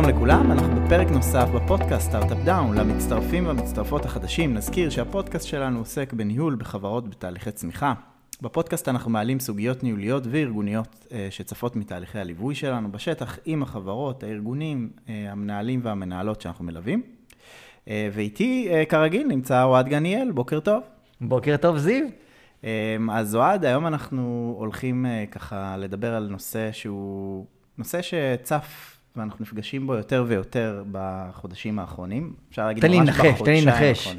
שלום לכולם, אנחנו בפרק נוסף בפודקאסט סטארט-אפ דאון. למצטרפים והמצטרפות החדשים נזכיר שהפודקאסט שלנו עוסק בניהול בחברות בתהליכי צמיחה. בפודקאסט אנחנו מעלים סוגיות ניהוליות וארגוניות אה, שצפות מתהליכי הליווי שלנו בשטח עם החברות, הארגונים, אה, המנהלים והמנהלות שאנחנו מלווים. אה, ואיתי, כרגיל, נמצא אוהד דניאל, בוקר טוב. בוקר טוב, זיו. אז אוהד, היום אנחנו הולכים ככה לדבר על נושא שהוא נושא שצף ואנחנו נפגשים בו יותר ויותר בחודשים האחרונים. אפשר להגיד ממש בחודשיים האחרונים. תן לי לנחש, תן לי לנחש.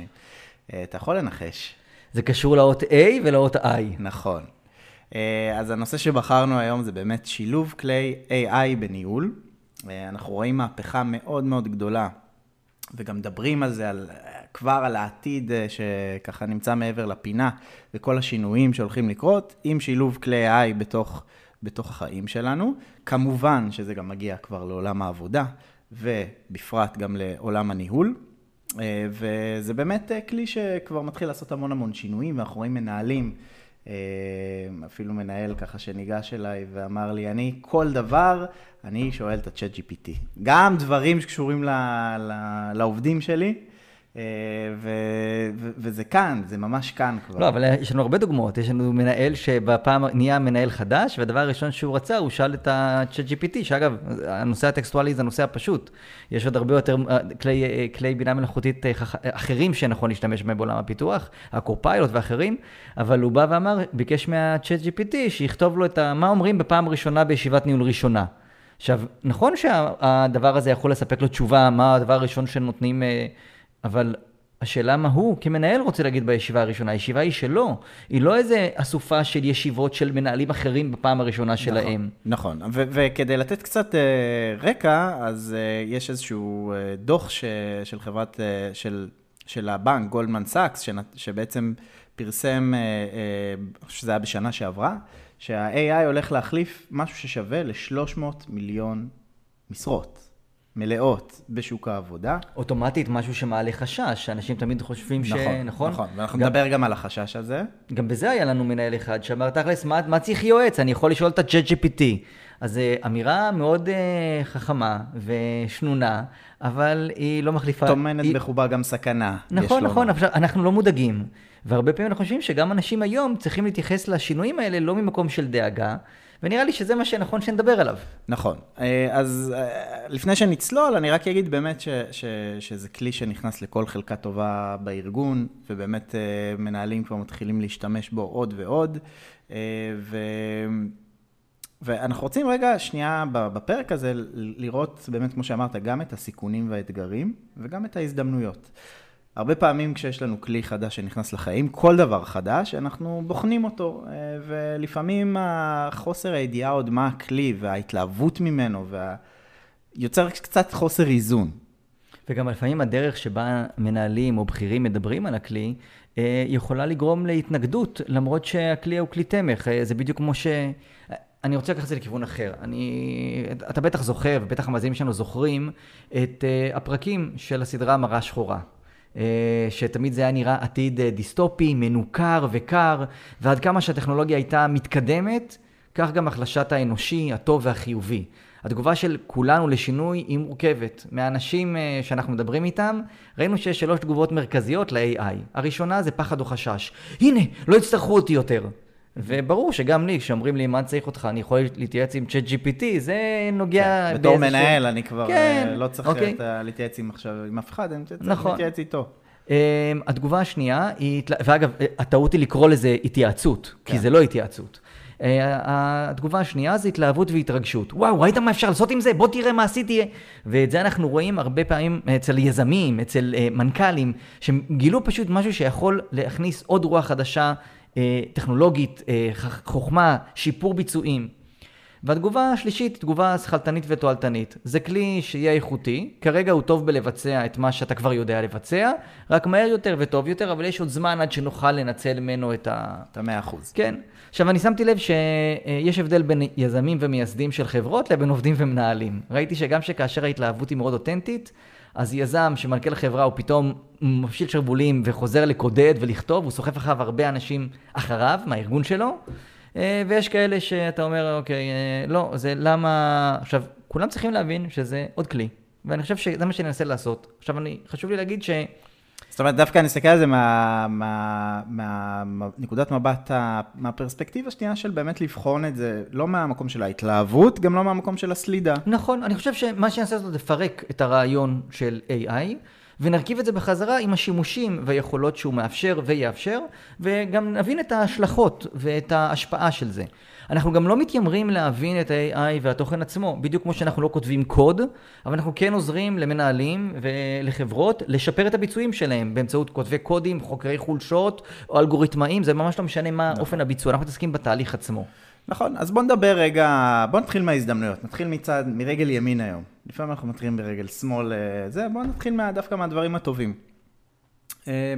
אתה יכול לנחש. זה קשור לאות A ולאות I. נכון. אה, אז הנושא שבחרנו היום זה באמת שילוב כלי AI בניהול. אה, אנחנו רואים מהפכה מאוד מאוד גדולה, וגם מדברים על זה, על, כבר על העתיד אה, שככה נמצא מעבר לפינה, וכל השינויים שהולכים לקרות, עם שילוב כלי AI בתוך, בתוך החיים שלנו. כמובן שזה גם מגיע כבר לעולם העבודה, ובפרט גם לעולם הניהול. אה, וזה באמת אה, כלי שכבר מתחיל לעשות המון המון שינויים, ואנחנו רואים מנהלים, אה, אפילו מנהל ככה שניגש אליי ואמר לי, אני כל דבר, אני שואל את ה-chat GPT. גם דברים שקשורים ל- ל- לעובדים שלי, ו- ו- וזה כאן, זה ממש כאן כבר. לא, אבל יש לנו הרבה דוגמאות. יש לנו מנהל שבפעם נהיה מנהל חדש, והדבר הראשון שהוא רצה, הוא שאל את ה-chat GPT, שאגב, הנושא הטקסטואלי זה הנושא הפשוט. יש עוד הרבה יותר אה, כלי, אה, כלי בינה מלאכותית אחרים שנכון להשתמש בהם בעולם הפיתוח, הקופיילוט ואחרים, אבל הוא בא ואמר, ביקש מה-chat GPT שיכתוב לו את ה... מה אומרים בפעם ראשונה בישיבת ניהול ראשונה. עכשיו, נכון שהדבר הזה יכול לספק לו תשובה, מה הדבר הראשון שנותנים... אבל השאלה מה הוא כמנהל רוצה להגיד בישיבה הראשונה, הישיבה היא שלו, היא לא איזה אסופה של ישיבות של מנהלים אחרים בפעם הראשונה נכון, שלהם. נכון, ו- וכדי לתת קצת uh, רקע, אז uh, יש איזשהו uh, דוח ש- של חברת, uh, של, של הבנק, גולדמן סאקס, שבעצם פרסם, uh, uh, שזה היה בשנה שעברה, שה-AI הולך להחליף משהו ששווה ל-300 מיליון משרות. מלאות בשוק העבודה. אוטומטית משהו שמעלה חשש, שאנשים תמיד חושבים נכון, ש... נכון, נכון, ואנחנו גם, נדבר גם על החשש הזה. גם בזה היה לנו מנהל אחד שאמר, תכלס, מה, מה צריך יועץ? אני יכול לשאול את ה-Jet GPT. אז אה, אמירה מאוד uh, חכמה ושנונה, אבל היא לא מחליפה... טומנת היא... בחובה גם סכנה. נכון, נכון, אבל אנחנו לא מודאגים. והרבה פעמים אנחנו חושבים שגם אנשים היום צריכים להתייחס לשינויים האלה לא ממקום של דאגה, ונראה לי שזה מה שנכון שנדבר עליו. נכון. אה, אז אה, לפני שנצלול, אני רק אגיד באמת ש, ש, שזה כלי שנכנס לכל חלקה טובה בארגון, ובאמת אה, מנהלים כבר מתחילים להשתמש בו עוד ועוד. ו... ואנחנו רוצים רגע, שנייה, בפרק הזה, לראות באמת, כמו שאמרת, גם את הסיכונים והאתגרים, וגם את ההזדמנויות. הרבה פעמים כשיש לנו כלי חדש שנכנס לחיים, כל דבר חדש, אנחנו בוחנים אותו, אה, ולפעמים החוסר הידיעה עוד מה הכלי וההתלהבות ממנו, וה... יוצר קצת חוסר איזון. וגם לפעמים הדרך שבה מנהלים או בכירים מדברים על הכלי, אה, יכולה לגרום להתנגדות, למרות שהכלי הוא כלי תמך. אה, זה בדיוק כמו ש... אני רוצה לקחת את זה לכיוון אחר. אני... אתה בטח זוכר, ובטח המאזינים שלנו זוכרים, את הפרקים של הסדרה מראה שחורה. אה, שתמיד זה היה נראה עתיד אה, דיסטופי, מנוכר וקר, ועד כמה שהטכנולוגיה הייתה מתקדמת, כך גם החלשת האנושי, הטוב והחיובי. התגובה של כולנו לשינוי היא מורכבת. מהאנשים אה, שאנחנו מדברים איתם, ראינו שיש שלוש תגובות מרכזיות ל-AI. הראשונה זה פחד או חשש. הנה, לא יצטרכו אותי יותר. וברור שגם לי, כשאומרים לי מה צריך אותך, אני יכול להתייעץ עם צ'אט GPT, זה נוגע כן, בתור מנהל, אני כבר כן, לא צריך אוקיי. להתייעץ עם עכשיו עם אף אחד, אני צריך נכון. להתייעץ איתו. Um, התגובה השנייה היא, ואגב, הטעות היא לקרוא לזה התייעצות, כן. כי זה לא התייעצות. Uh, התגובה השנייה זה התלהבות והתרגשות. וואו, ראית מה אפשר לעשות עם זה? בוא תראה מה עשיתי. ואת זה אנחנו רואים הרבה פעמים אצל יזמים, אצל uh, מנכ"לים, שגילו פשוט משהו שיכול להכניס עוד רוח חדשה אה, טכנולוגית, אה, חוכמה, שיפור ביצועים. והתגובה השלישית, תגובה שכלתנית ותועלתנית. זה כלי שיהיה איכותי, כרגע הוא טוב בלבצע את מה שאתה כבר יודע לבצע, רק מהר יותר וטוב יותר, אבל יש עוד זמן עד שנוכל לנצל ממנו את ה... את המאה אחוז. כן. עכשיו, אני שמתי לב שיש הבדל בין יזמים ומייסדים של חברות לבין עובדים ומנהלים. ראיתי שגם שכאשר ההתלהבות היא מאוד אותנטית, אז יזם שמנכ"ל חברה הוא פתאום מפשיל שרוולים וחוזר לקודד ולכתוב, הוא סוחף אחריו הרבה אנשים אחריו, מהארגון שלו, אה, ויש כאלה שאתה אומר, אוקיי, אה, לא, זה למה... עכשיו, כולם צריכים להבין שזה עוד כלי. ואני חושב שזה מה שאני אנסה לעשות. עכשיו, אני, חשוב לי להגיד ש... זאת אומרת, דווקא אני אסתכל על זה מהנקודת מבט, מהפרספקטיבה השנייה של באמת לבחון את זה, לא מהמקום של ההתלהבות, גם לא מהמקום של הסלידה. נכון, אני חושב שמה שאני אעשה זה לפרק את הרעיון של AI, ונרכיב את זה בחזרה עם השימושים והיכולות שהוא מאפשר ויאפשר, וגם נבין את ההשלכות ואת ההשפעה של זה. אנחנו גם לא מתיימרים להבין את ה-AI והתוכן עצמו, בדיוק כמו שאנחנו לא כותבים קוד, אבל אנחנו כן עוזרים למנהלים ולחברות לשפר את הביצועים שלהם באמצעות כותבי קודים, חוקרי חולשות או אלגוריתמאים, זה ממש לא משנה מה נכון. אופן הביצוע, אנחנו מתעסקים בתהליך עצמו. נכון, אז בוא נדבר רגע, בוא נתחיל מההזדמנויות, נתחיל מצד, מרגל ימין היום. לפעמים אנחנו מתחילים ברגל שמאל, אה, זה, בוא נתחיל מה, דווקא מהדברים הטובים. אה,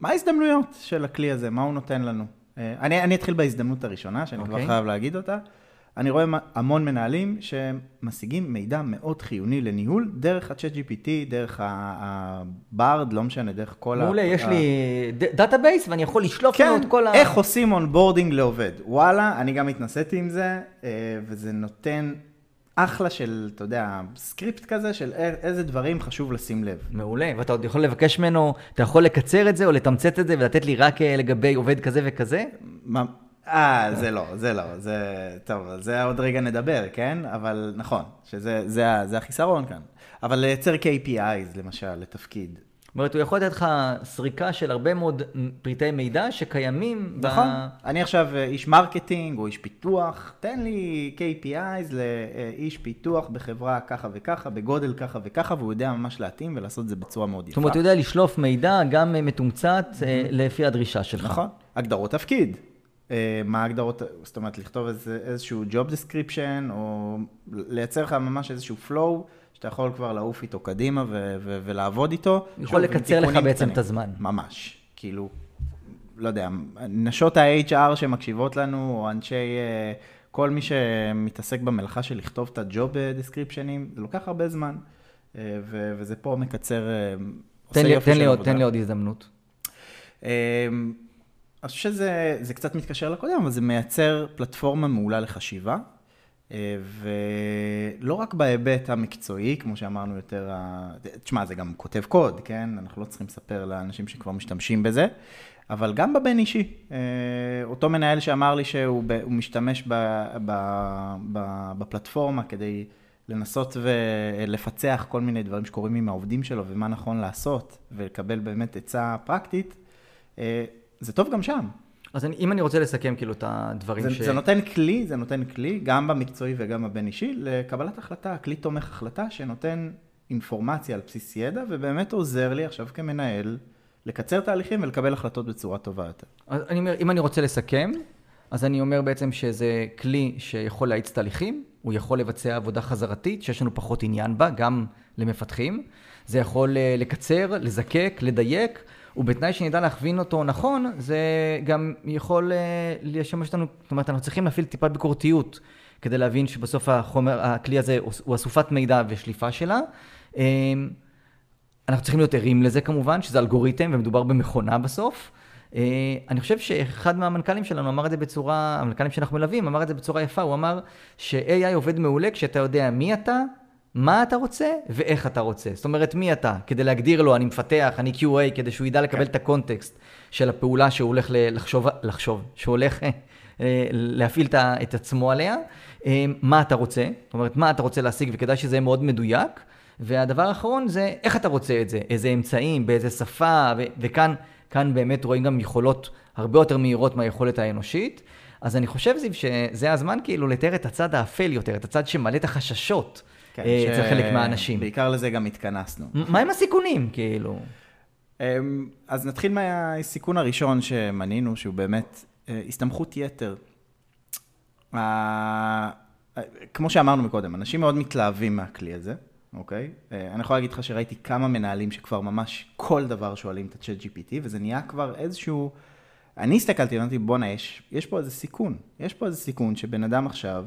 מה ההזדמנויות של הכלי הזה? מה הוא נותן לנו? אה, אני, אני אתחיל בהזדמנות הראשונה, שאני okay. כבר אוקיי. חייב להגיד אותה. אני רואה המון מנהלים שמשיגים מידע מאוד חיוני לניהול דרך ה-ChatGPT, דרך הברד, לא משנה, דרך כל ה... מעולה, יש לי database ואני יכול לשלוף כן, לנו את כל ה... כן, איך עושים onboarding לעובד. וואלה, אני גם התנסיתי עם זה, אה, וזה נותן אחלה של, אתה יודע, script כזה של איזה דברים חשוב לשים לב. מעולה, ואתה עוד יכול לבקש ממנו, אתה יכול לקצר את זה או לתמצת את זה ולתת לי רק אה, לגבי עובד כזה וכזה? מה? אה, זה לא, זה לא, זה, טוב, זה עוד רגע נדבר, כן? אבל נכון, שזה זה, זה החיסרון כאן. אבל לייצר KPIs, למשל, לתפקיד. זאת אומרת, הוא יכול לתת לך סריקה של הרבה מאוד פריטי מידע שקיימים. נכון. ב... אני עכשיו אה, איש marketing או איש פיתוח, תן לי KPIs לאיש פיתוח בחברה ככה וככה, בגודל ככה וככה, והוא יודע ממש להתאים ולעשות את זה בצורה מאוד יפה. זאת אומרת, הוא יודע לשלוף מידע גם מתומצת mm-hmm. לפי הדרישה שלך. נכון. הגדרות תפקיד. אה, מה ההגדרות, זאת אומרת, לכתוב איזשהו job description, או לייצר לך ממש איזשהו flow, שאתה יכול כבר לעוף איתו קדימה ו- ו- ולעבוד איתו. יכול לקצר לך בעצם קטנים. את הזמן. ממש. כאילו, לא יודע, נשות ה-HR שמקשיבות לנו, או אנשי, אה, כל מי שמתעסק במלאכה של לכתוב את ה-job descriptionים, זה לוקח הרבה זמן, אה, ו- וזה פה מקצר, תן לי, תן, לי עוד, תן לי עוד הזדמנות. אני חושב שזה קצת מתקשר לקודם, אבל זה מייצר פלטפורמה מעולה לחשיבה, אה, ולא רק בהיבט המקצועי, כמו שאמרנו יותר, תשמע, זה גם כותב קוד, כן? אנחנו לא צריכים לספר לאנשים שכבר משתמשים בזה, אבל גם בבין אישי. אה, אותו מנהל שאמר לי שהוא משתמש בפלטפורמה כדי לנסות ולפצח כל מיני דברים שקורים עם העובדים שלו ומה נכון לעשות, ולקבל באמת עצה פרקטית, אה, זה טוב גם שם. אז אני, אם אני רוצה לסכם כאילו את הדברים זה, ש... זה נותן כלי, זה נותן כלי, גם במקצועי וגם בבין אישי, לקבלת החלטה, כלי תומך החלטה שנותן אינפורמציה על בסיס ידע, ובאמת עוזר לי עכשיו כמנהל לקצר תהליכים ולקבל החלטות בצורה טובה יותר. אז אני אומר, אם אני רוצה לסכם, אז אני אומר בעצם שזה כלי שיכול להאיץ תהליכים, הוא יכול לבצע עבודה חזרתית, שיש לנו פחות עניין בה, גם למפתחים. זה יכול אה, לקצר, לזקק, לדייק. ובתנאי שנדע להכווין אותו נכון, זה גם יכול אה, לשמש אותנו, זאת אומרת, אנחנו צריכים להפעיל טיפה ביקורתיות כדי להבין שבסוף החומר, הכלי הזה הוא אסופת מידע ושליפה שלה. אה, אנחנו צריכים להיות ערים לזה כמובן, שזה אלגוריתם ומדובר במכונה בסוף. אה, אני חושב שאחד מהמנכ"לים שלנו אמר את זה בצורה, המנכ"לים שאנחנו מלווים, אמר את זה בצורה יפה, הוא אמר ש-AI עובד מעולה כשאתה יודע מי אתה, מה אתה רוצה ואיך אתה רוצה. זאת אומרת, מי אתה? כדי להגדיר לו, אני מפתח, אני QA, כדי שהוא ידע לקבל את הקונטקסט של הפעולה שהוא הולך לחשוב, לחשוב, שהוא הולך אה, להפעיל את עצמו עליה. אה, מה אתה רוצה? זאת אומרת, מה אתה רוצה להשיג, וכדאי שזה יהיה מאוד מדויק. והדבר האחרון זה איך אתה רוצה את זה, איזה אמצעים, באיזה שפה, ו- וכאן כאן באמת רואים גם יכולות הרבה יותר מהירות מהיכולת האנושית. אז אני חושב, זיו, שזה הזמן כאילו לתאר את הצד האפל יותר, את הצד שמלא את החששות. כן, אה, אצל ש... חלק מהאנשים. בעיקר לזה גם התכנסנו. מה עם הסיכונים, כאילו? אמ, אז נתחיל מהסיכון הראשון שמנינו, שהוא באמת אה, הסתמכות יתר. כמו שאמרנו מקודם, אנשים מאוד מתלהבים מהכלי הזה, אוקיי? אה, אני יכול להגיד לך שראיתי כמה מנהלים שכבר ממש כל דבר שואלים את ה-chat GPT, וזה נהיה כבר איזשהו... אני הסתכלתי ואמרתי, בואנה, יש, יש פה איזה סיכון. יש פה איזה סיכון שבן אדם עכשיו...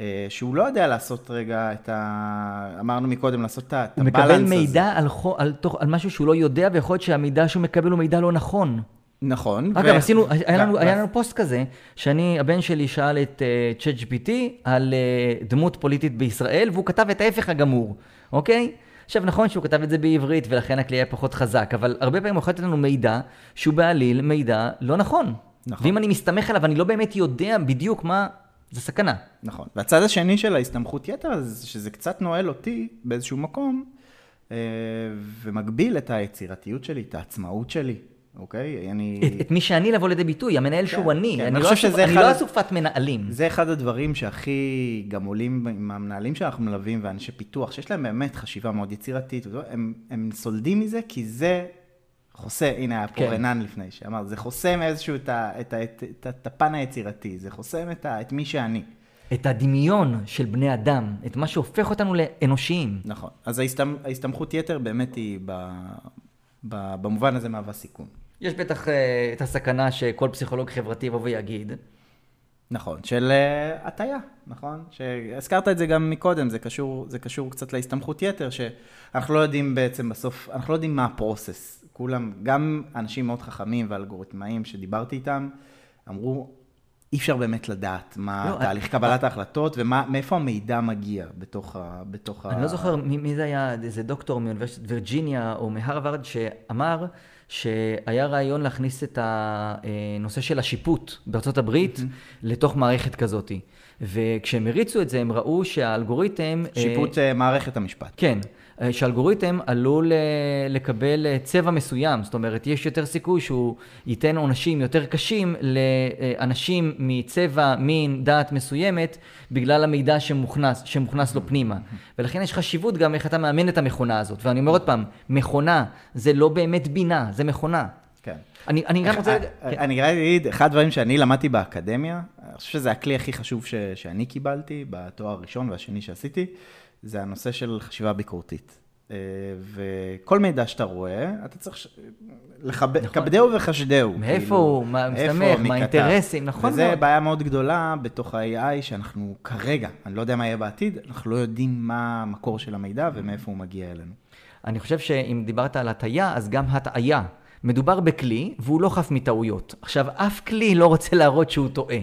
אה, שהוא לא יודע לעשות רגע את ה... אמרנו מקודם, לעשות את הבלנס הזה. הוא מקבל מידע על, חו... על, תוך... על משהו שהוא לא יודע, ויכול להיות שהמידע שהוא מקבל הוא מידע לא נכון. נכון. אגב, ו... עשינו, היה לנו, היה לנו פוסט כזה, שאני, הבן שלי שאל את uh, ChatGPT על uh, דמות פוליטית בישראל, והוא כתב את ההפך הגמור. אוקיי? עכשיו, נכון שהוא כתב את זה בעברית ולכן הכלי היה פחות חזק, אבל הרבה פעמים הוא יכול לתת לנו מידע שהוא בעליל מידע לא נכון. נכון. ואם אני מסתמך עליו, אני לא באמת יודע בדיוק מה... זה סכנה. נכון. והצד השני של ההסתמכות יתר, זה שזה קצת נועל אותי באיזשהו מקום, אה, ומגביל את היצירתיות שלי, את העצמאות שלי, אוקיי? אני... את, את מי שאני לבוא לידי ביטוי, המנהל שהוא אני. כן, אני, אני לא שזה אני אחד לא אסופת מנהלים. זה אחד הדברים שהכי גם עולים עם המנהלים שאנחנו מלווים ואנשי פיתוח, שיש להם באמת חשיבה מאוד יצירתית, הם, הם סולדים מזה כי זה חוסה, הנה היה פה כן. רנן לפני שאמר, זה חוסם איזשהו את, ה- את, ה- את, את, את הפן היצירתי, זה חוסם את, ה- את מי שאני. את הדמיון של בני אדם, את מה שהופך אותנו לאנושיים. נכון. אז ההסתמ, ההסתמכות יתר באמת היא ב, ב, במובן הזה מהווה סיכון. יש בטח אה, את הסכנה שכל פסיכולוג חברתי יבוא ויגיד, נכון, של uh, הטיה, נכון? שהזכרת את זה גם מקודם, זה קשור, זה קשור קצת להסתמכות יתר, שאנחנו לא יודעים בעצם בסוף, אנחנו לא יודעים מה הפרוסס. כולם, גם אנשים מאוד חכמים ואלגוריתמאים שדיברתי איתם, אמרו, אי אפשר באמת לדעת מה לא, תהליך אני- קבלת ההחלטות ומאיפה המידע מגיע בתוך ה... בתוך אני ה... לא זוכר מי, מי זה היה, איזה דוקטור מאוניברסיטת וירג'יניה או מהרווארד שאמר שהיה רעיון להכניס את הנושא של השיפוט בארצות הברית לתוך מערכת כזאת. וכשהם הריצו את זה, הם ראו שהאלגוריתם... אה, שיפוט אה, מערכת המשפט. כן, אה, שאלגוריתם עלול אה, לקבל אה, צבע מסוים, זאת אומרת, יש יותר סיכוי שהוא ייתן עונשים יותר קשים לאנשים מצבע, מין, דת מסוימת, בגלל המידע שמוכנס, שמוכנס לו פנימה. ולכן יש חשיבות גם איך אתה מאמן את המכונה הזאת. ואני אומר עוד פעם, מכונה זה לא באמת בינה, זה מכונה. כן. אני, אני גם רוצה... אני רק אגיד, אחד הדברים שאני למדתי באקדמיה, אני חושב שזה הכלי הכי חשוב ש, שאני קיבלתי בתואר הראשון והשני שעשיתי, זה הנושא של חשיבה ביקורתית. אה, וכל מידע שאתה רואה, אתה צריך ש- לכבד, נכון. כבדהו וחשדהו. מאיפה כאילו, הוא, מה איפה, מסתמך, מה. האינטרסים, נכון וזה מאוד. בעיה מאוד גדולה בתוך ה-AI, שאנחנו כרגע, אני לא יודע מה יהיה בעתיד, אנחנו לא יודעים מה המקור של המידע ומאיפה הוא מגיע אלינו. אני חושב שאם דיברת על הטעיה, אז גם הטעיה. מדובר בכלי, והוא לא חף מטעויות. עכשיו, אף כלי לא רוצה להראות שהוא טועה.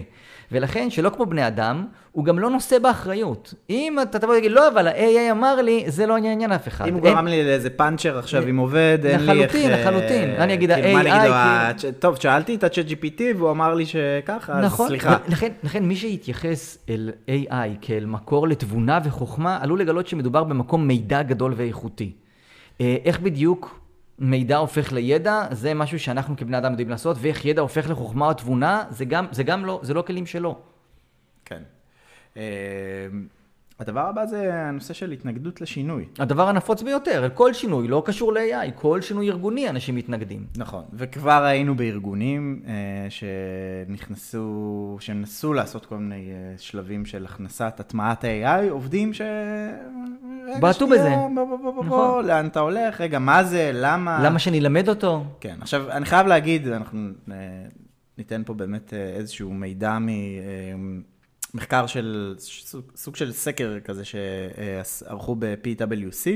ולכן, שלא כמו בני אדם, הוא גם לא נושא באחריות. אם אתה תבוא ותגיד, לא, אבל ה-AI אמר לי, זה לא עניין אף אחד. אם הוא גרם לי לאיזה פאנצ'ר עכשיו עם עובד, אין לי איך... לחלוטין, אה, לחלוטין. אני אגיד, כאילו, ה-AI, כאילו- טוב, שאלתי את ה-chat GPT והוא אמר לי שככה, אז נכון, סליחה. לכן, לכן מי שיתייחס אל AI כאל מקור לתבונה וחוכמה, עלול לגלות שמדובר במקום מידע גדול ואיכותי. אה, איך בדיוק מידע הופך לידע, זה משהו שאנחנו כבני אדם יודעים לעשות, ואיך ידע הופך לחוכמה או תבונה, זה גם, זה גם לא, זה לא כלים שלו. כן. אה, הדבר הבא זה הנושא של התנגדות לשינוי. הדבר הנפוץ ביותר, כל שינוי לא קשור ל-AI, כל שינוי ארגוני אנשים מתנגדים. נכון, וכבר היינו בארגונים אה, שנכנסו, שנסו לעשות כל מיני אה, שלבים של הכנסת הטמעת ה-AI, עובדים ש... בעטו בזה. בוא, בוא, בוא, בוא, נכון. בוא, לאן אתה הולך? רגע, מה זה? למה? למה שנלמד אותו? כן, עכשיו, אני חייב להגיד, אנחנו אה, ניתן פה באמת אה, איזשהו מידע ממחקר של, סוג, של סקר כזה שערכו ב-PwC,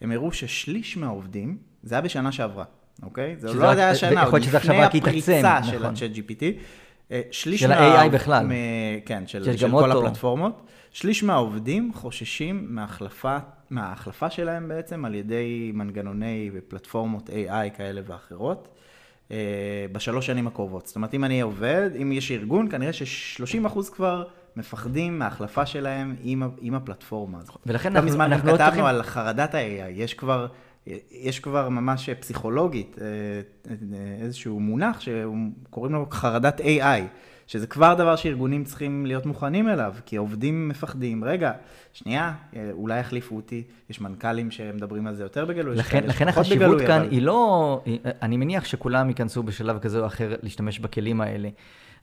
הם הראו ששליש מהעובדים, זה היה בשנה שעברה, אוקיי? זה לא היה השנה, עוד להיות שזה עכשיו לפני הפריצה של נכון. ה-chat GPT. אה, שליש של מה- ה-AI בכלל. מ- כן, של, של כל אוטו. הפלטפורמות. שליש מהעובדים חוששים מההחלפה, מההחלפה שלהם בעצם על ידי מנגנוני ופלטפורמות AI כאלה ואחרות. אה, בשלוש שנים הקרובות. זאת אומרת, אם אני עובד, אם יש ארגון, כנראה ש-30% כבר מפחדים מההחלפה שלהם עם, עם הפלטפורמה הזאת. ולכן לא אנחנו- מזמן אנחנו לא כתבנו צריכים- על חרדת ה-AI, יש כבר, יש כבר ממש פסיכולוגית אה, אה, איזשהו מונח שקוראים לו חרדת AI, שזה כבר דבר שארגונים צריכים להיות מוכנים אליו, כי העובדים מפחדים, רגע, שנייה, אה, אולי יחליפו אותי, יש מנכ"לים שמדברים על זה יותר בגלוי, לכן, לכן החשיבות בגלוי, כאן אבל- היא לא... אני מניח שכולם ייכנסו בשלב כזה או אחר להשתמש בכלים האלה.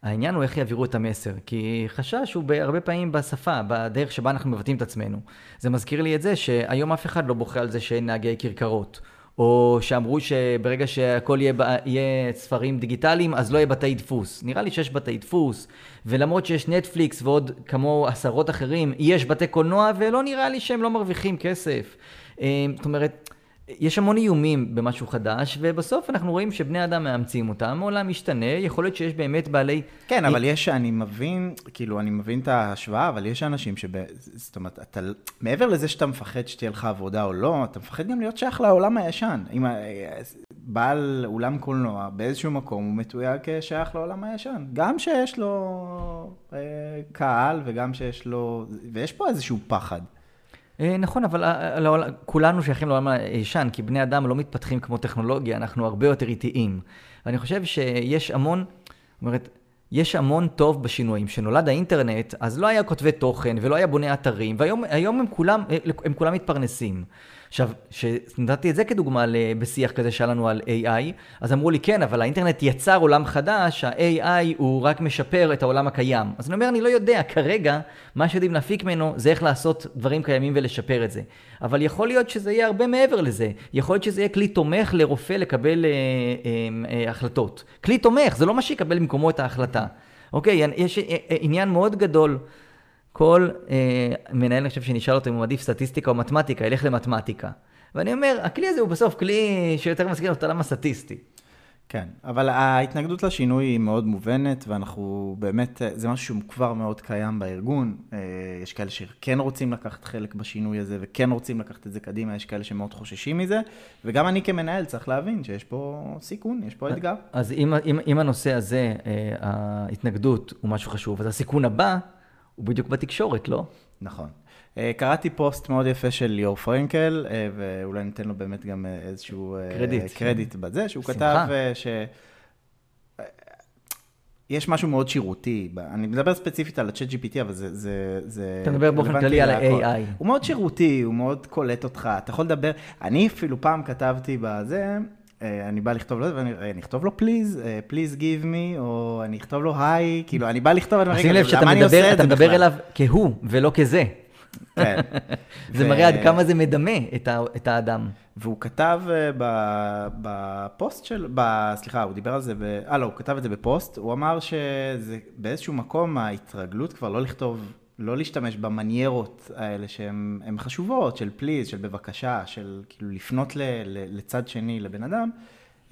העניין הוא איך יעבירו את המסר, כי חשש הוא הרבה פעמים בשפה, בדרך שבה אנחנו מבטאים את עצמנו. זה מזכיר לי את זה שהיום אף אחד לא בוכה על זה שאין נהגי כרכרות. או שאמרו שברגע שהכל יהיה, יהיה ספרים דיגיטליים, אז לא יהיה בתי דפוס. נראה לי שיש בתי דפוס, ולמרות שיש נטפליקס ועוד כמו עשרות אחרים, יש בתי קולנוע, ולא נראה לי שהם לא מרוויחים כסף. אה, זאת אומרת, יש המון איומים במשהו חדש, ובסוף אנחנו רואים שבני אדם מאמצים אותם, העולם משתנה, יכול להיות שיש באמת בעלי... כן, אבל יש, אני מבין, כאילו, אני מבין את ההשוואה, אבל יש אנשים שב... זאת אומרת, אתה, מעבר לזה שאתה מפחד שתהיה לך עבודה או לא, אתה מפחד גם להיות שייך לעולם הישן. אם בעל אולם קולנוע, באיזשהו מקום, הוא מתויג כשייך לעולם הישן. גם שיש לו אה, קהל, וגם שיש לו... ויש פה איזשהו פחד. אה, נכון, אבל אה, לא, כולנו שייכים לעולם הישן, כי בני אדם לא מתפתחים כמו טכנולוגיה, אנחנו הרבה יותר איטיים. ואני חושב שיש המון, זאת אומרת, יש המון טוב בשינויים. כשנולד האינטרנט, אז לא היה כותבי תוכן ולא היה בוני אתרים, והיום הם כולם, הם כולם מתפרנסים. עכשיו, כשנתתי את זה כדוגמה בשיח כזה שהיה לנו על AI, אז אמרו לי, כן, אבל האינטרנט יצר עולם חדש, ה-AI הוא רק משפר את העולם הקיים. אז אני אומר, אני לא יודע, כרגע, מה שיודעים להפיק ממנו זה איך לעשות דברים קיימים ולשפר את זה. אבל יכול להיות שזה יהיה הרבה מעבר לזה. יכול להיות שזה יהיה כלי תומך לרופא לקבל אה, אה, אה, החלטות. כלי תומך, זה לא מה שיקבל במקומו את ההחלטה. אוקיי, יש אה, אה, עניין מאוד גדול. כל אה, מנהל, אני חושב שנשאל אותו אם הוא מעדיף סטטיסטיקה או מתמטיקה, ילך למתמטיקה. ואני אומר, הכלי הזה הוא בסוף כלי שיותר מזכיר את העולם הסטטיסטי. כן, אבל ההתנגדות לשינוי היא מאוד מובנת, ואנחנו באמת, זה משהו שהוא כבר מאוד קיים בארגון. אה, יש כאלה שכן רוצים לקחת חלק בשינוי הזה, וכן רוצים לקחת את זה קדימה, יש כאלה שמאוד חוששים מזה, וגם אני כמנהל צריך להבין שיש פה סיכון, יש פה אתגר. אז אם, אם, אם הנושא הזה, אה, ההתנגדות הוא משהו חשוב, אז הסיכון הבא הוא בדיוק בתקשורת, לא? נכון. אה, קראתי פוסט מאוד יפה של ליאור פרנקל, אה, ואולי ניתן לו באמת גם אה, איזשהו קרדיט, קרדיט בזה, שהוא שמחה. כתב ש... יש משהו מאוד שירותי, אני מדבר ספציפית על ה-chat GPT, אבל זה... זה, זה אתה מדבר באופן כללי על ה-AI. הוא מאוד שירותי, הוא מאוד קולט אותך, אתה יכול לדבר, אני אפילו פעם כתבתי בזה, אני בא לכתוב לו, ואני אכתוב לו please, please give me, או אני אכתוב לו היי, כאילו, אני בא לכתוב, רגע, שים לב שאתה מדבר אליו כהוא ולא כזה. כן. זה. מראה עד כמה זה מדמה את, האדם. והוא כתב אה, בפוסט של, סליחה, הוא דיבר על זה, אה לא, הוא כתב את זה בפוסט, הוא אמר שזה באיזשהו מקום ההתרגלות כבר לא לכתוב, לא להשתמש במניירות האלה שהן חשובות, של פליז, של בבקשה, של כאילו לפנות ל, ל, לצד שני, לבן אדם.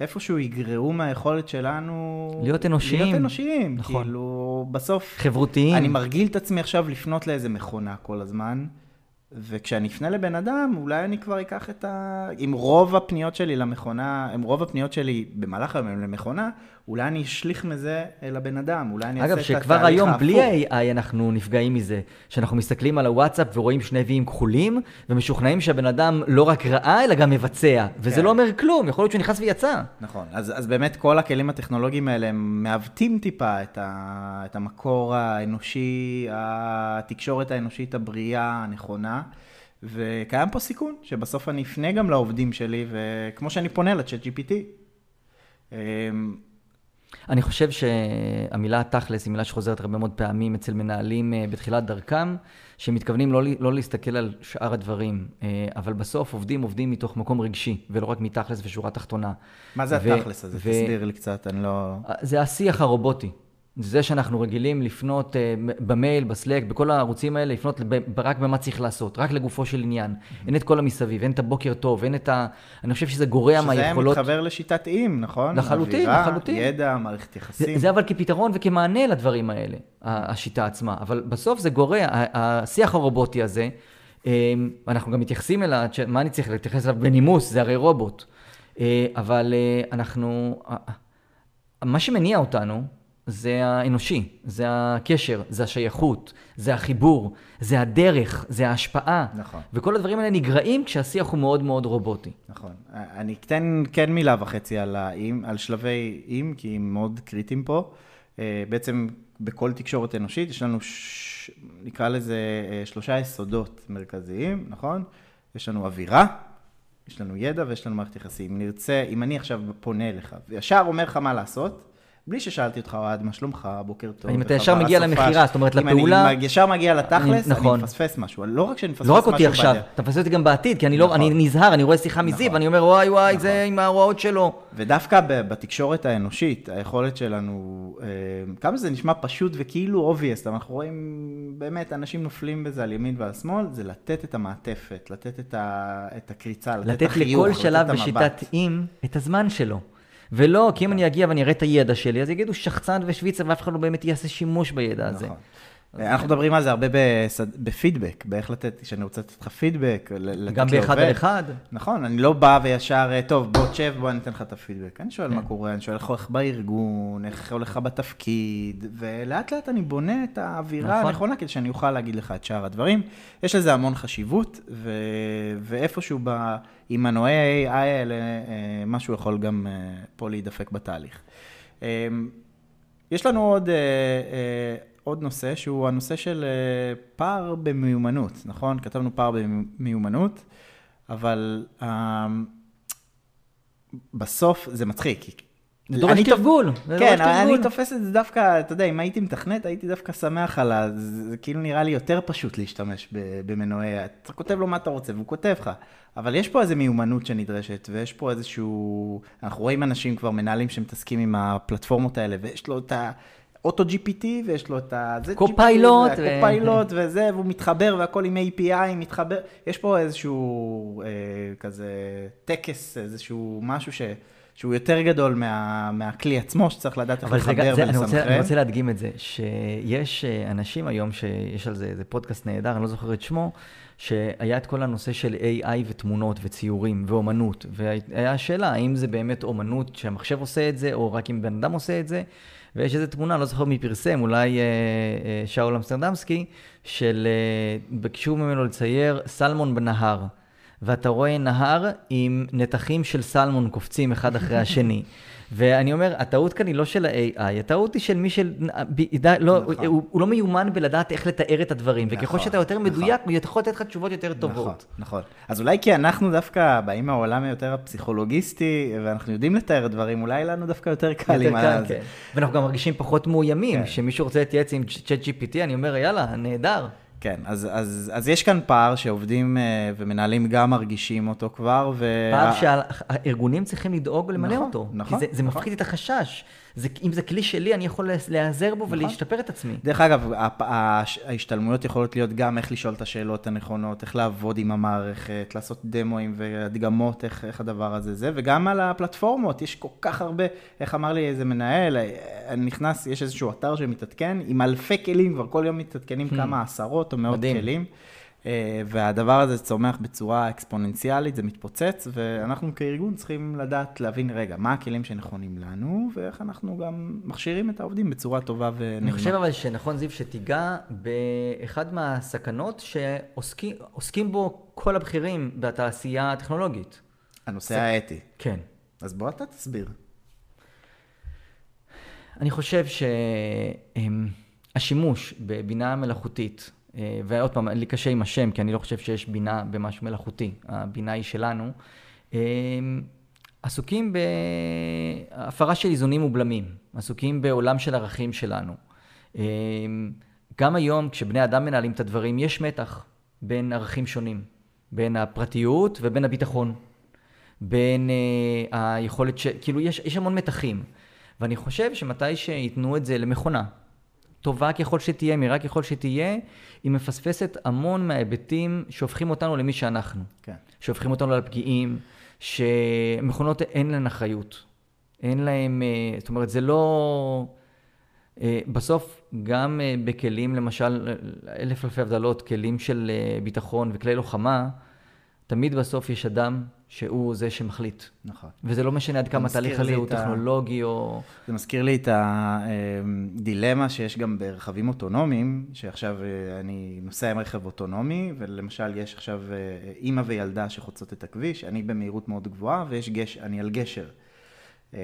איפשהו יגרעו מהיכולת שלנו... להיות אנושיים. להיות אנושיים. נכון. כאילו, בסוף... חברותיים. אני מרגיל את עצמי עכשיו לפנות לאיזה מכונה כל הזמן. וכשאני אפנה לבן אדם, אולי אני כבר אקח את ה... אם רוב הפניות שלי למכונה, אם רוב הפניות שלי במהלך היום הם למכונה, אולי אני אשליך מזה אל הבן אדם, אולי אני אעשה את התהליך ההפוך. אגב, שכבר היום בלי ה-AI אנחנו נפגעים מזה. שאנחנו מסתכלים על הוואטסאפ ורואים שני ויים כחולים, ומשוכנעים שהבן אדם לא רק ראה, אלא גם מבצע. וזה כן. לא אומר כלום, יכול להיות שהוא נכנס ויצא. נכון, אז, אז באמת כל הכלים הטכנולוגיים האלה, הם מעוותים טיפה את, ה, את המקור האנושי, התקשורת האנושית הבריאה, הנכונה. וקיים פה סיכון, שבסוף אני אפנה גם לעובדים שלי, וכמו שאני פונה לצ'אט GPT. אני חושב שהמילה תכלס היא מילה שחוזרת הרבה מאוד פעמים אצל מנהלים אה, בתחילת דרכם, שמתכוונים לא, לא להסתכל על שאר הדברים, אה, אבל בסוף עובדים עובדים מתוך מקום רגשי, ולא רק מתכלס ושורה תחתונה. מה זה ו- התכלס הזה? ו- תסביר לי קצת, אני לא... זה השיח הרובוטי. זה שאנחנו רגילים לפנות uh, במייל, בסלק, בכל הערוצים האלה, לפנות רק במה צריך לעשות, רק לגופו של עניין. Mm-hmm. אין את כל המסביב, אין את הבוקר טוב, אין את ה... אני חושב שזה גורע מהיכולות... שזה מתחבר לשיטת איים, נכון? לחלוטין, אווירה, לחלוטין. ידע, מערכת יחסים. זה, זה אבל כפתרון וכמענה לדברים האלה, השיטה עצמה. אבל בסוף זה גורע, השיח הרובוטי הזה, אמ, אנחנו גם מתייחסים אליו, מה אני צריך להתייחס אליו בנימוס, זה הרי רובוט. אה, אבל אה, אנחנו... מה שמניע אותנו, זה האנושי, זה הקשר, זה השייכות, זה החיבור, זה הדרך, זה ההשפעה. נכון. וכל הדברים האלה נגרעים כשהשיח הוא מאוד מאוד רובוטי. נכון. אני אתן כן מילה וחצי על, האם, על שלבי אם, כי הם מאוד קריטיים פה. אה, בעצם בכל תקשורת אנושית יש לנו, ש... נקרא לזה, אה, שלושה יסודות מרכזיים, נכון? יש לנו אווירה, יש לנו ידע ויש לנו מערכת יחסים. אם נרצה, אם אני עכשיו פונה אליך וישר אומר לך מה לעשות, בלי ששאלתי אותך, אוהד, מה שלומך, בוקר טוב. אם אתה ישר מגיע. למכירה, זאת אומרת, אם לפעולה- אני ישר מגיע לתכלס, אני- נכון. אני מפספס משהו. לא רק שאני מפספס לא רק משהו אותי עכשיו. אתה מפספס אותי גם בעתיד, כי אני לא, נכון. אני נזהר, אני רואה שיחה מזיו, נכון. ואני אומר, וואי וואי. זה עם ההוראות שלו. ודווקא בתקשורת האנושית, היכולת שלנו, אה, כמה שזה נשמע פשוט וכאילו obvious, אבל אנחנו רואים באמת אנשים נופלים בזה על ימין ועל שמאל, זה לתת את המעטפת, לתת את, הקריצה, לתת את לתת החיוך, לכל לתת שלב את המבט. בשיטת אם את הזמן שלו. ולא, כי אם אני אגיע ואני אראה את הידע שלי, אז יגידו שחצן ושוויצר, ואף אחד לא באמת יעשה שימוש בידע הזה. נכון. אנחנו מדברים על זה הרבה בפידבק, באיך לתת, כשאני רוצה לתת לך פידבק, לתת גם באחד. על אחד. נכון, אני לא בא וישר, אה, טוב, בוא תשב, בוא אני אתן לך את הפידבק. אני שואל כן. מה קורה, אני שואל איך הולך בארגון, איך הולך לך בתפקיד, ולאט לאט אני בונה את האווירה נכון. הנכונה כדי שאני אוכל להגיד לך את שאר הדברים. יש לזה המון חשיבות, ו... ואיפשהו ב... עם מנועי ה-AI האלה, אה, משהו יכול גם אה, פה להידפק בתהליך. אה, יש לנו עוד, עוד נושא, שהוא הנושא של אה, פער במיומנות, נכון? כתבנו פער במיומנות, אבל אה, בסוף זה מצחיק. זה דורש תרגול. כן, אבל. אני תופס את זה דווקא, אתה יודע, אם הייתי מתכנת, הייתי דווקא שמח על ה... זה כאילו נראה לי יותר פשוט להשתמש במנועי, אתה כותב לו מה אתה רוצה והוא כותב לך, אבל יש פה איזו מיומנות שנדרשת, ויש פה איזשהו... אנחנו רואים אנשים כבר, מנהלים שמתעסקים עם הפלטפורמות האלה, ויש לו את ה... אוטו GPT, ויש לו את ה... קופיילוט, והקופיילוט וזה, והוא מתחבר, והכל עם API מתחבר. יש פה איזשהו אה, כזה טקס, איזשהו משהו ש... שהוא יותר גדול מה, מהכלי עצמו, שצריך לדעת איך לחבר זה, אני, רוצה, ולסנכרן. אני רוצה להדגים את זה, שיש אה, אנשים היום, שיש על זה איזה פודקאסט נהדר, אני לא זוכר את שמו, שהיה את כל הנושא של AI ותמונות וציורים ואומנות, והיה שאלה, האם זה באמת אומנות שהמחשב עושה את זה, או רק אם בן אדם עושה את זה, ויש איזו תמונה, לא זוכר מי פרסם, אולי אה, אה, שאול אמסטרדמסקי, של אה, ביקשו ממנו לצייר סלמון בנהר. ואתה רואה נהר עם נתחים של סלמון קופצים אחד אחרי השני. ואני אומר, הטעות כאן היא לא של ה-AI, הטעות היא של מי של... לא, נכון. הוא, הוא לא מיומן בלדעת איך לתאר את הדברים, וככל נכון, שאתה יותר נכון. מדויק, הוא יכול לתת לך תשובות יותר נכון, טובות. נכון. אז אולי כי אנחנו דווקא באים מהעולם היותר הפסיכולוגיסטי, ואנחנו יודעים לתאר דברים, אולי לנו דווקא יותר קל יותר עם ה... כן. ואנחנו גם מרגישים פחות מאוימים, כן. שמישהו רוצה להתייעץ עם צ'אט GPT, אני אומר, יאללה, נהדר. כן, אז, אז, אז יש כאן פער שעובדים אה, ומנהלים גם מרגישים אותו כבר, ו... פער שהארגונים צריכים לדאוג למלא נכון, אותו. נכון, כי זה, זה נכון. מפחית את החשש. זה, אם זה כלי שלי, אני יכול להיעזר בו ולהשתפר את עצמי. דרך אגב, ההשתלמויות יכולות להיות גם איך לשאול את השאלות הנכונות, איך לעבוד עם המערכת, לעשות דמוים והדגמות, איך, איך הדבר הזה זה, וגם על הפלטפורמות, יש כל כך הרבה, איך אמר לי איזה מנהל, אה, אני נכנס, יש איזשהו אתר שמתעדכן, עם אלפי כלים, כבר כל יום מתעדכנים כמה עשרות או מאות מדהים. כלים. אה, והדבר הזה צומח בצורה אקספוננציאלית, זה מתפוצץ, ואנחנו כארגון צריכים לדעת, להבין, רגע, מה הכלים שנכונים לנו, ואיך אנחנו גם מכשירים את העובדים בצורה טובה ונעימה. אני חושב אבל שנכון, זיו, שתיגע באחד מהסכנות שעוסקים עוסקים בו כל הבכירים בתעשייה הטכנולוגית. הנושא האתי. כן. אז בוא אתה תסביר. אני חושב שהשימוש בבינה מלאכותית, ועוד פעם, לי קשה עם השם, כי אני לא חושב שיש בינה במשהו מלאכותי, הבינה היא שלנו, אה, עסוקים בהפרה של איזונים ובלמים, עסוקים בעולם של ערכים שלנו. אה, גם היום, כשבני אדם מנהלים את הדברים, יש מתח בין ערכים שונים, בין הפרטיות ובין הביטחון. בין אה, היכולת ש... כאילו, יש, יש המון מתחים. ואני חושב שמתי שייתנו את זה למכונה, טובה ככל שתהיה, מהירה ככל שתהיה, היא מפספסת המון מההיבטים שהופכים אותנו למי שאנחנו. כן. שהופכים אותנו לפגיעים, שמכונות אין להן אחריות. אין להן, אה, זאת אומרת, זה לא... אה, בסוף, גם אה, בכלים, למשל, אלף אלפי הבדלות, כלים של ביטחון וכלי לוחמה, תמיד בסוף יש אדם שהוא זה שמחליט. נכון. וזה לא משנה עד כמה התהליך לי הזה הוא ה- טכנולוגי או... זה מזכיר לי את הדילמה שיש גם ברכבים אוטונומיים, שעכשיו אה, אני נוסע עם רכב אוטונומי, ולמשל יש עכשיו אה, אימא וילדה שחוצות את הכביש, אני במהירות מאוד גבוהה, ויש גש... אני על גשר. אה,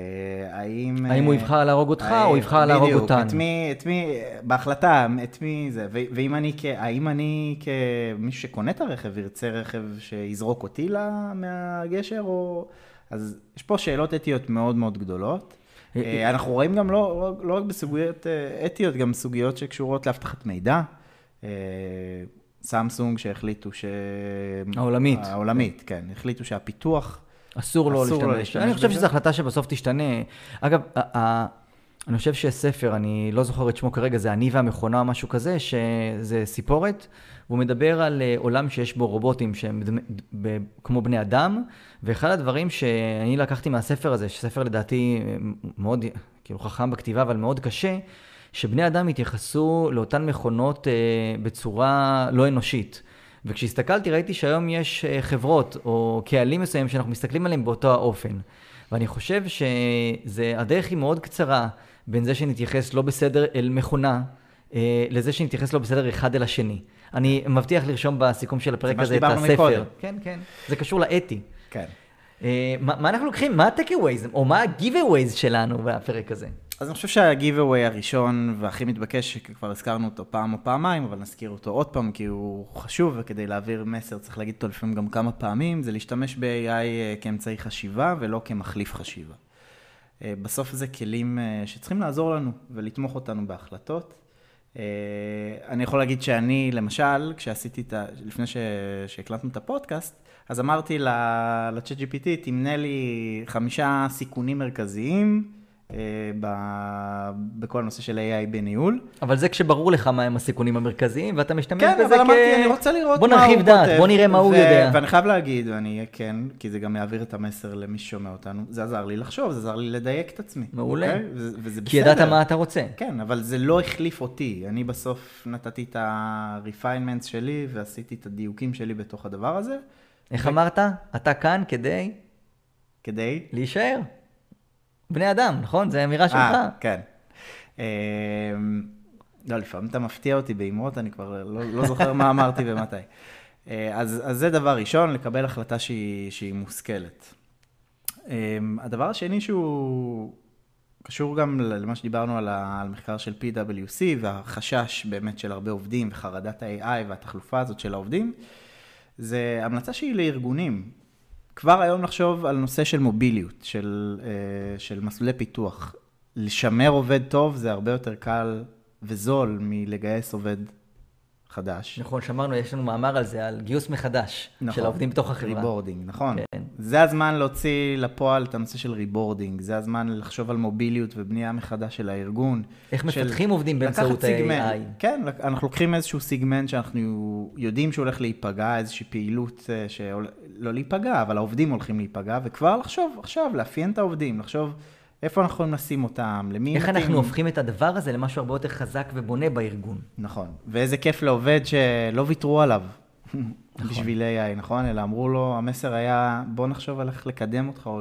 האם... האם הוא אה, יבחר להרוג אותך אה, או יבחר להרוג בדיוק, אותנו? את מי, את מי, בהחלטה, את מי זה, ואם אני, האם אני כמישהו שקונה את הרכב, ירצה רכב שיזרוק אותי מהגשר, או... אז יש פה שאלות אתיות מאוד מאוד גדולות. אנחנו רואים גם לא, לא רק בסוגיות אתיות, גם סוגיות שקשורות לאבטחת מידע. סמסונג שהחליטו ש... העולמית. העולמית, כן. החליטו שהפיתוח... אסור לו אסור לו להשתמש. להשתמש אני חושב. שזו החלטה שבסוף תשתנה. אגב, אני חושב שיש ספר, אני לא זוכר את שמו כרגע, זה אני והמכונה או משהו כזה, שזה סיפורת, והוא מדבר על אה, עולם שיש בו רובוטים שהם כמו בני אדם, ואחד הדברים שאני לקחתי מהספר הזה, שספר לדעתי אה, מאוד, כאילו חכם בכתיבה, אבל מאוד קשה, שבני אדם התייחסו לאותן מכונות אה, בצורה לא אנושית. וכשהסתכלתי ראיתי שהיום יש אה, חברות או קהלים מסוימים שאנחנו מסתכלים עליהם באותו האופן. ואני חושב שהדרך היא מאוד קצרה בין זה שנתייחס לא בסדר אל מכונה, אה, לזה שנתייחס לא בסדר אחד אל השני. אני מבטיח לרשום בסיכום של הפרק מה הזה את שדיברנו הספר. מקודם. כן, כן. זה קשור לאתי. כן. אה, מה, מה אנחנו לוקחים? מה ה-takeaways, או מה ה-giveaways שלנו בפרק הזה? אז אני חושב שה-giveaway הראשון והכי מתבקש, שכבר הזכרנו אותו פעם או פעמיים, אבל נזכיר אותו עוד פעם, כי הוא חשוב, וכדי להעביר מסר צריך להגיד אותו לפעמים גם כמה פעמים, זה להשתמש ב-AI אה, כאמצעי חשיבה ולא כמחליף חשיבה. אה, בסוף זה כלים שצריכים לעזור לנו ולתמוך אותנו בהחלטות. אני יכול להגיד שאני, למשל, כשעשיתי את ה... לפני. שהקלטנו את הפודקאסט, אז אמרתי ל-chat GPT, תמנה לי חמישה סיכונים מרכזיים אה, ב... בכל הנושא של AI בניהול. אבל זה כשברור לך מהם הסיכונים המרכזיים, ואתה משתמש כן, בזה אבל אמרתי, אני רוצה לראות בוא מה הוא נרחיב כותב. דעת, בוא נראה מה הוא ו- יודע. ואני חייב להגיד, ואני אהיה כן, כי זה גם יעביר את המסר למי ששומע אותנו, זה עזר לי לחשוב, זה עזר לי לדייק את עצמי. מעולה. אוקיי? וזה, וזה בסדר. כי ידעת מה אתה רוצה. כן, אבל זה לא החליף אותי. אני בסוף נתתי את ה-refinements שלי ועשיתי את הדיוקים שלי בתוך הדבר הזה, איך אמרת? אתה כאן כדי כדי... להישאר. בני אדם, נכון? זו אמירה שלך. אה, כן. אמ, לא, לפעמים אתה מפתיע אותי באמרות, אני כבר לא, לא זוכר מה אמרתי ומתי. אה, אז, אז זה דבר ראשון, לקבל החלטה שהיא, שהיא מושכלת. אמ, הדבר השני שהוא קשור גם למה שדיברנו על, ה, על מחקר של PwC והחשש באמת של הרבה עובדים וחרדת ה-AI והתחלופה הזאת של העובדים, זה המלצה שהיא לארגונים. כבר היום לחשוב על נושא של מוביליות, של, אה, של מסלולי פיתוח. לשמר עובד טוב זה הרבה יותר קל וזול מלגייס עובד חדש. נכון, שמענו, יש לנו מאמר על זה, על גיוס מחדש של העובדים בתוך החברה. reboarding, נכון. כן. זה הזמן להוציא לפועל את הנושא של reboarding, זה הזמן לחשוב על מוביליות ובנייה מחדש של הארגון. איך של מפתחים עובדים באמצעות. ה-AI. כן, אנחנו לוקחים איזשהו סיגמנט שאנחנו יודעים שהוא הולך להיפגע, איזושהי פעילות אה, שלא להיפגע, אבל העובדים הולכים להיפגע, וכבר לחשוב עכשיו, לאפיין את העובדים, לחשוב איפה אנחנו יכולים לשים אותם, למי איך מתאים. אנחנו הופכים את הדבר הזה למשהו הרבה יותר חזק ובונה בארגון. נכון, ואיזה כיף לעובד שלא ויתרו עליו בשביל AI, נכון? אלא אמרו לו, המסר היה, בוא נחשוב על איך לקדם אותך, או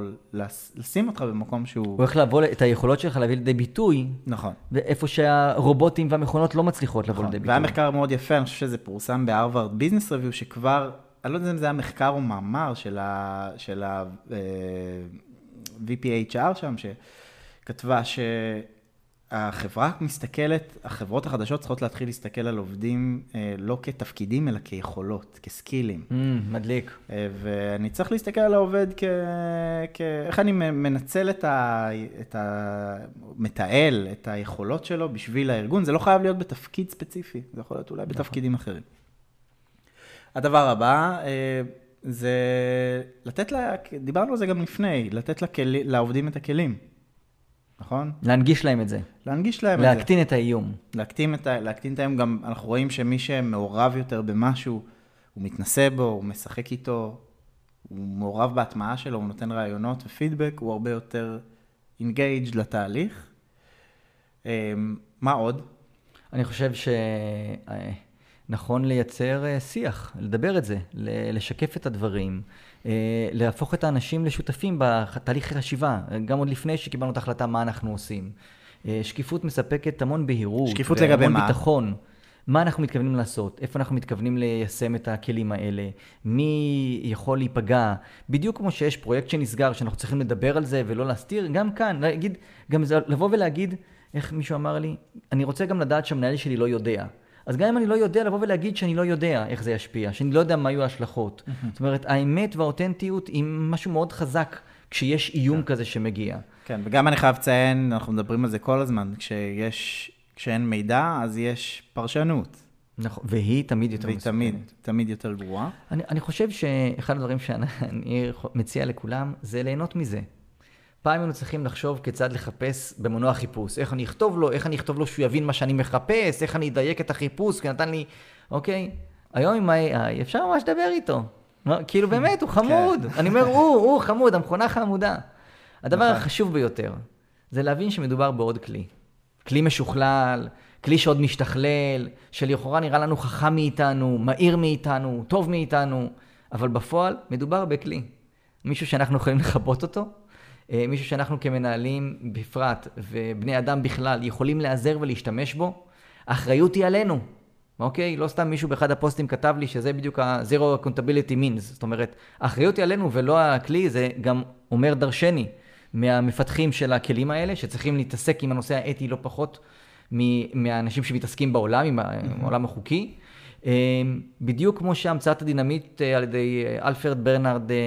לשים אותך במקום שהוא... הוא הולך לבוא, את היכולות שלך להביא לידי ביטוי, נכון. ואיפה שהרובוטים והמכונות לא מצליחות לבוא נכון. לידי ביטוי. והיה מחקר מאוד יפה, אני חושב שזה פורסם בהרווארד ביזנס רביו, שכבר, אני לא יודע אם זה היה מחקר או מאמר של ה... של ה... אה, VPHR שם, שכתבה שהחברה מסתכלת, החברות החדשות צריכות להתחיל להסתכל על עובדים אה, לא כתפקידים, אלא כיכולות, כסקילים. Mm, מדליק. אה, ואני צריך להסתכל על העובד כ... כ... איך אני מנצל את ה... את ה... מתעל את היכולות שלו בשביל הארגון. זה לא חייב להיות בתפקיד ספציפי, זה יכול להיות אולי בתפקידים אחרים. הדבר הבא, אה, זה לתת לה, דיברנו על זה גם לפני, לתת לכלי, לעובדים את הכלים, נכון? להנגיש להם את זה. להנגיש להם את זה. להקטין את האיום. להקטין את, ה- להקטין את היום, גם אנחנו רואים שמי שמעורב יותר במשהו, הוא מתנסה בו, הוא משחק איתו, הוא מעורב בהטמעה שלו, הוא נותן רעיונות ופידבק, הוא הרבה יותר אינגייג' לתהליך. אמ, מה עוד? אני חושב שנכון לייצר אה, שיח, לדבר את זה, לשקף את הדברים, אה, להפוך את האנשים לשותפים בתהליך חשיבה, גם עוד לפני שקיבלנו את ההחלטה מה אנחנו עושים. אה, שקיפות מספקת המון בהירות. שקיפות לגבי מה? ביטחון. מה אנחנו מתכוונים לעשות, איפה אנחנו מתכוונים ליישם את הכלים האלה, מי יכול להיפגע. בדיוק כמו שיש פרויקט שנסגר, שאנחנו צריכים לדבר על זה ולא להסתיר, גם כאן, להגיד, גם זה, לבוא ולהגיד, איך מישהו אמר לי, אני רוצה גם לדעת שהמנהל שלי לא יודע. אז גם אם אני לא יודע, לבוא ולהגיד שאני לא יודע איך זה ישפיע, שאני לא יודע מה יהיו ההשלכות. זאת אומרת, האמת והאותנטיות היא משהו מאוד חזק כשיש איום כזה שמגיע. כן, וגם אני חייב לציין, אנחנו מדברים על זה כל הזמן, כשיש, כשאין מידע, אז יש פרשנות. נכון, והיא תמיד יותר והיא מסוכנת. תמיד, תמיד יותר גרועה. אני, אני חושב שאחד הדברים שאני מציע לכולם זה ליהנות מזה. פעם היינו צריכים לחשוב כיצד לחפש במנוע חיפוש. איך אני אכתוב לו, איך אני אכתוב לו שהוא יבין מה שאני מחפש, איך אני אדייק את החיפוש, כי נתן לי... אוקיי, היום עם ה-AI אפשר ממש לדבר איתו. לא, כאילו באמת, הוא חמוד. אני אומר, הוא, הוא חמוד, המכונה חמודה. הדבר נכון. החשוב ביותר זה להבין שמדובר בעוד כלי. כלי משוכלל, כלי שעוד משתכלל, שלכאורה נראה לנו חכם מאיתנו, מהיר מאיתנו, טוב מאיתנו, אבל בפועל מדובר בכלי. מישהו שאנחנו יכולים לכבות אותו, מישהו שאנחנו כמנהלים בפרט, ובני אדם בכלל, יכולים להיעזר ולהשתמש בו, האחריות היא עלינו. אוקיי? לא סתם מישהו באחד הפוסטים כתב לי שזה בדיוק ה-Zero Accountability Means. זאת אומרת, האחריות היא עלינו ולא הכלי, זה גם אומר דרשני מהמפתחים של הכלים האלה, שצריכים להתעסק עם הנושא האתי לא פחות מהאנשים שמתעסקים בעולם, עם העולם החוקי. אה, בדיוק כמו שהמצאת הדינמיט אה, על ידי אה, אלפרד ברנרד אה,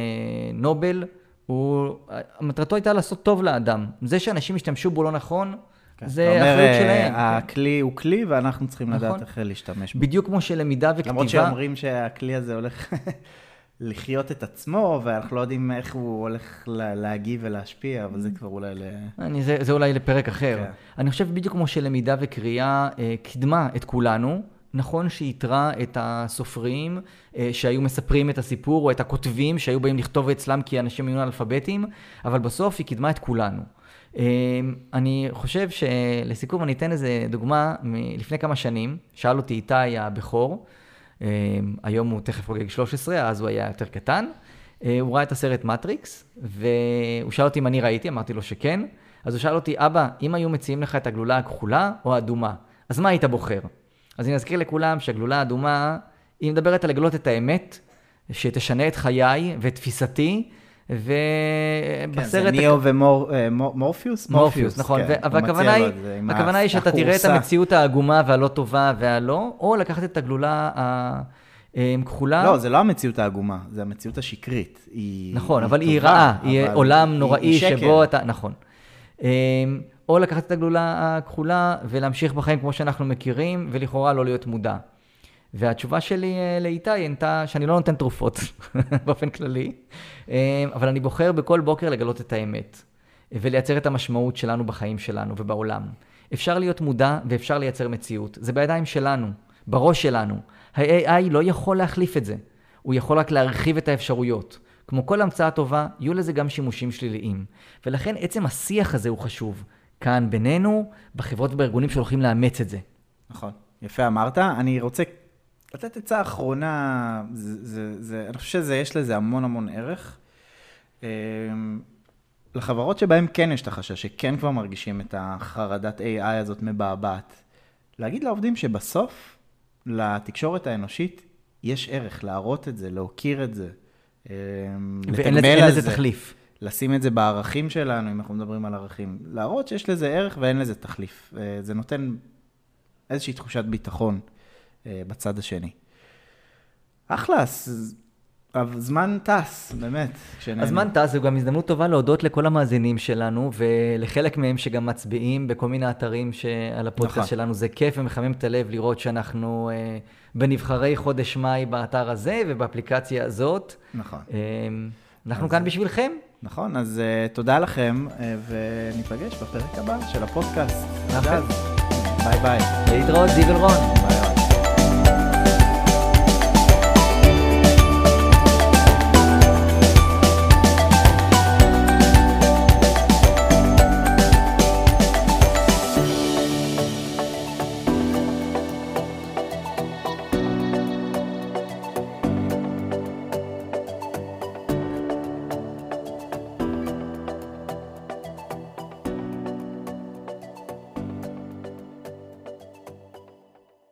נובל, הוא, מטרתו הייתה לעשות טוב לאדם. זה שאנשים ישתמשו בו לא נכון, כן. זה אתה אומר, אחריות שלהם. כן. הכלי הוא כלי, ואנחנו צריכים לדעת נכון. איך להשתמש בו. בדיוק כמו שלמידה וכתיבה... למרות שאומרים שהכלי הזה הולך לחיות את עצמו, ואנחנו לא יודעים איך הוא הולך לה- להגיב ולהשפיע, אבל זה כבר אולי ל... אני, זה, זה אולי לפרק אחר. כן. אני חושב בדיוק כמו שלמידה וקריאה אה, קידמה את כולנו, נכון שאיתרה את הסופרים אה, שהיו מספרים את הסיפור, או את הכותבים שהיו באים לכתוב אצלם כי אנשים היו אנאלפביתים, אבל בסוף היא קידמה את כולנו. אה, אני חושב שלסיכום אני אתן איזה דוגמה מלפני כמה שנים, שאל אותי איתי הבכור, אה, היום הוא תכף חוגג 13, אז הוא היה יותר קטן. הוא ראה את הסרט מטריקס, והוא שאל אותי אם אני ראיתי, אמרתי לו שכן. אז הוא שאל אותי, אבא, אם היו מציעים לך את הגלולה הכחולה או האדומה, אז מה היית בוחר? אז אני אזכיר לכולם שהגלולה האדומה, היא מדברת על לגלות את האמת, שתשנה את חיי ואת תפיסתי, כן, זה ובסרט... ניאו ומורפיוס? מורפיוס, נכון, כן, מציע לו היא, הכוונה היא שאתה תראה את. המציאות העגומה והלא טובה והלא, או לקחת את הגלולה הכחולה. לא, זה לא המציאות העגומה, זה המציאות השקרית. היא- נכון, אבל היא טובה, רעה, היא אבל עולם היא- נוראי היא. שבו אתה, נכון. או לקחת את הגלולה הכחולה ולהמשיך בחיים כמו שאנחנו מכירים, ולכאורה לא להיות מודע. והתשובה שלי אה, לאיתי הייתה שאני לא נותן תרופות באופן כללי, אמ, אבל אני בוחר בכל בוקר לגלות את האמת, ולייצר את המשמעות שלנו בחיים שלנו ובעולם. אפשר להיות מודע ואפשר לייצר מציאות. זה בידיים שלנו, בראש שלנו. ה-AI לא יכול להחליף את זה. הוא יכול רק להרחיב את האפשרויות. כמו כל המצאה טובה, יהיו לזה גם שימושים שליליים. ולכן עצם השיח הזה הוא חשוב. כאן בינינו, בחברות ובארגונים שהולכים לאמץ את זה. נכון, יפה אמרת. אני רוצה לתת עצה אחרונה, זה, זה, זה, אני חושב שיש לזה המון המון ערך. אמ, לחברות שבהן כן יש את החשש, שכן כבר מרגישים את החרדת AI הזאת מבעבעת, להגיד לעובדים שבסוף, לתקשורת האנושית, יש ערך להראות את זה, להוקיר את זה. אמ, ואין לזה. תחליף. לשים את זה בערכים שלנו, אם אנחנו מדברים על ערכים. להראות שיש לזה ערך ואין לזה תחליף. אה, זה נותן איזושהי תחושת ביטחון אה, בצד השני. אחלה, אז- אבל זמן טס, באמת. כשנהנים. הזמן טס, זו גם הזדמנות טובה להודות לכל המאזינים שלנו, ולחלק מהם שגם מצביעים בכל מיני אתרים שעל הפודקאסט נכון. שלנו. זה כיף ומחמם את הלב לראות שאנחנו אה, בנבחרי חודש מאי באתר הזה ובאפליקציה הזאת. נכון. אה, אנחנו אז- כאן בשבילכם. נכון, אז אה, תודה לכם, אה, וניפגש בפרק הבא של הפודקאסט. נכון. ביי ביי. להתראות, זיו אלרון. ביי.